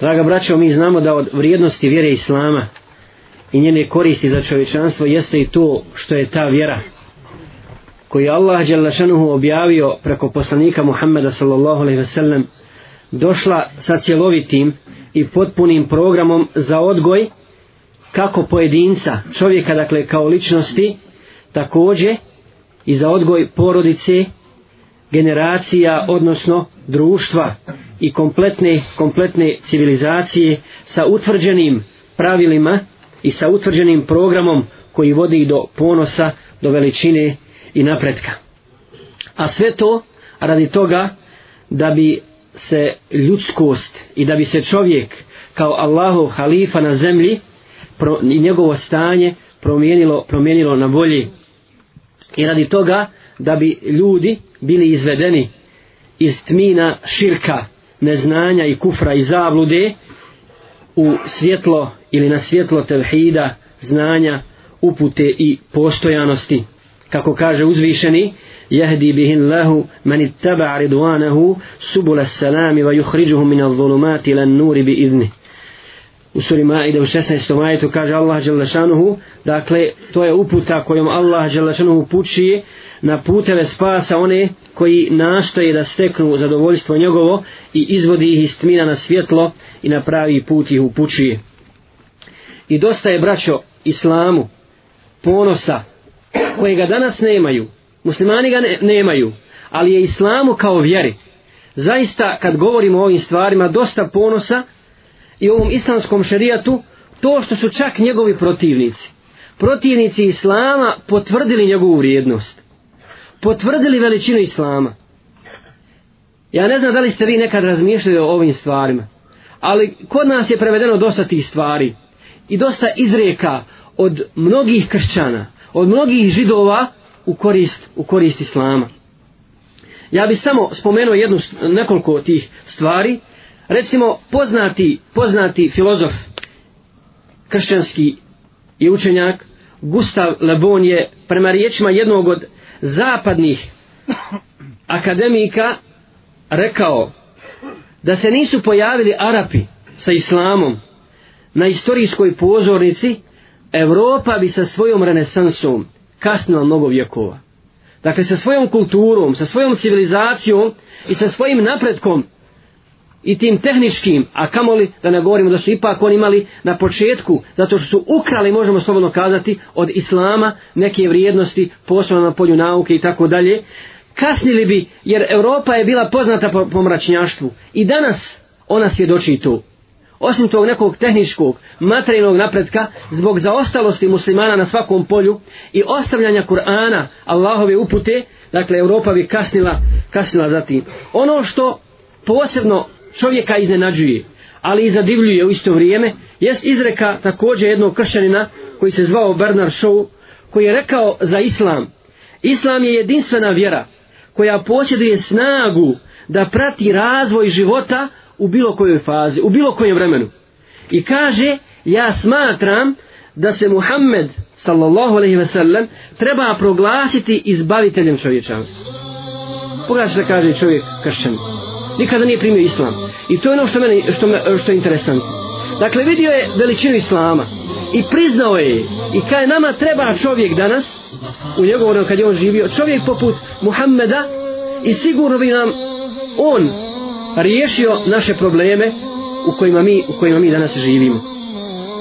Draga braćo, mi znamo da od vrijednosti vjere Islama i njene koristi za čovječanstvo jeste i to što je ta vjera koju je Allah Đelešanuhu objavio preko poslanika Muhammeda sallallahu alaihi wasallam došla sa cjelovitim i potpunim programom za odgoj kako pojedinca, čovjeka dakle kao ličnosti, takođe i za odgoj porodice, generacija, odnosno društva i kompletne, kompletne civilizacije sa utvrđenim pravilima i sa utvrđenim programom koji vodi do ponosa, do veličine i napretka. A sve to radi toga da bi se ljudskost i da bi se čovjek kao Allahov halifa na zemlji i njegovo stanje promijenilo, promijenilo na bolji. I radi toga da bi ljudi bili izvedeni iz tmina širka neznanja i kufra i zablude u svjetlo ili na svjetlo tevhida znanja upute i postojanosti kako kaže uzvišeni jehdi bihi Allahu man ittaba ridwanahu subul salam wa yukhrijuhu min adh-dhulumat ila an-nur bi idni u suri Maide u 16. majetu kaže Allah dželle dakle to je uputa kojom Allah dželle šanehu upućuje na puteve spasa one koji nastoje da steknu zadovoljstvo njegovo i izvodi ih iz tmina na svjetlo i na pravi put ih upućuje. I dosta je braćo islamu ponosa koje ga danas nemaju, muslimani ga ne, nemaju, ali je islamu kao vjeri. Zaista kad govorimo o ovim stvarima dosta ponosa i ovom islamskom šerijatu to što su čak njegovi protivnici protivnici islama potvrdili njegovu vrijednost potvrdili veličinu Islama. Ja ne znam da li ste vi nekad razmišljali o ovim stvarima, ali kod nas je prevedeno dosta tih stvari i dosta izreka od mnogih kršćana, od mnogih židova u korist, u korist Islama. Ja bih samo spomenuo jednu, nekoliko tih stvari. Recimo, poznati, poznati filozof, kršćanski i učenjak, Gustav Le Bon je prema riječima jednog od zapadnih akademika rekao da se nisu pojavili Arapi sa islamom na istorijskoj pozornici, Evropa bi sa svojom renesansom kasnila mnogo vjekova. Dakle, sa svojom kulturom, sa svojom civilizacijom i sa svojim napretkom i tim tehničkim, a kamoli da ne govorimo da su ipak oni imali na početku, zato što su ukrali, možemo slobodno kazati, od islama neke vrijednosti, posebno na polju nauke i tako dalje, kasnili bi, jer Europa je bila poznata po, po mračnjaštvu. I danas ona svjedoči tu. Osim tog nekog tehničkog, materijalnog napretka, zbog zaostalosti muslimana na svakom polju i ostavljanja Kur'ana, Allahove upute, dakle, Europa bi kasnila, kasnila za tim. Ono što posebno čovjeka iznenađuje, ali i zadivljuje u isto vrijeme, jest izreka također jednog kršćanina koji se zvao Bernard Shaw, koji je rekao za islam, islam je jedinstvena vjera koja posjeduje snagu da prati razvoj života u bilo kojoj fazi, u bilo kojem vremenu. I kaže, ja smatram da se Muhammed sallallahu alaihi ve sellem treba proglasiti izbaviteljem čovječanstva. Pogledajte što kaže čovjek kršćanin nikada nije primio islam. I to je ono što, mene, što, me, što je interesantno. Dakle, vidio je veličinu islama i priznao je i kaj nama treba čovjek danas, u njegovom kad je on živio, čovjek poput Muhammeda i sigurno bi nam on riješio naše probleme u kojima mi, u kojima mi danas živimo.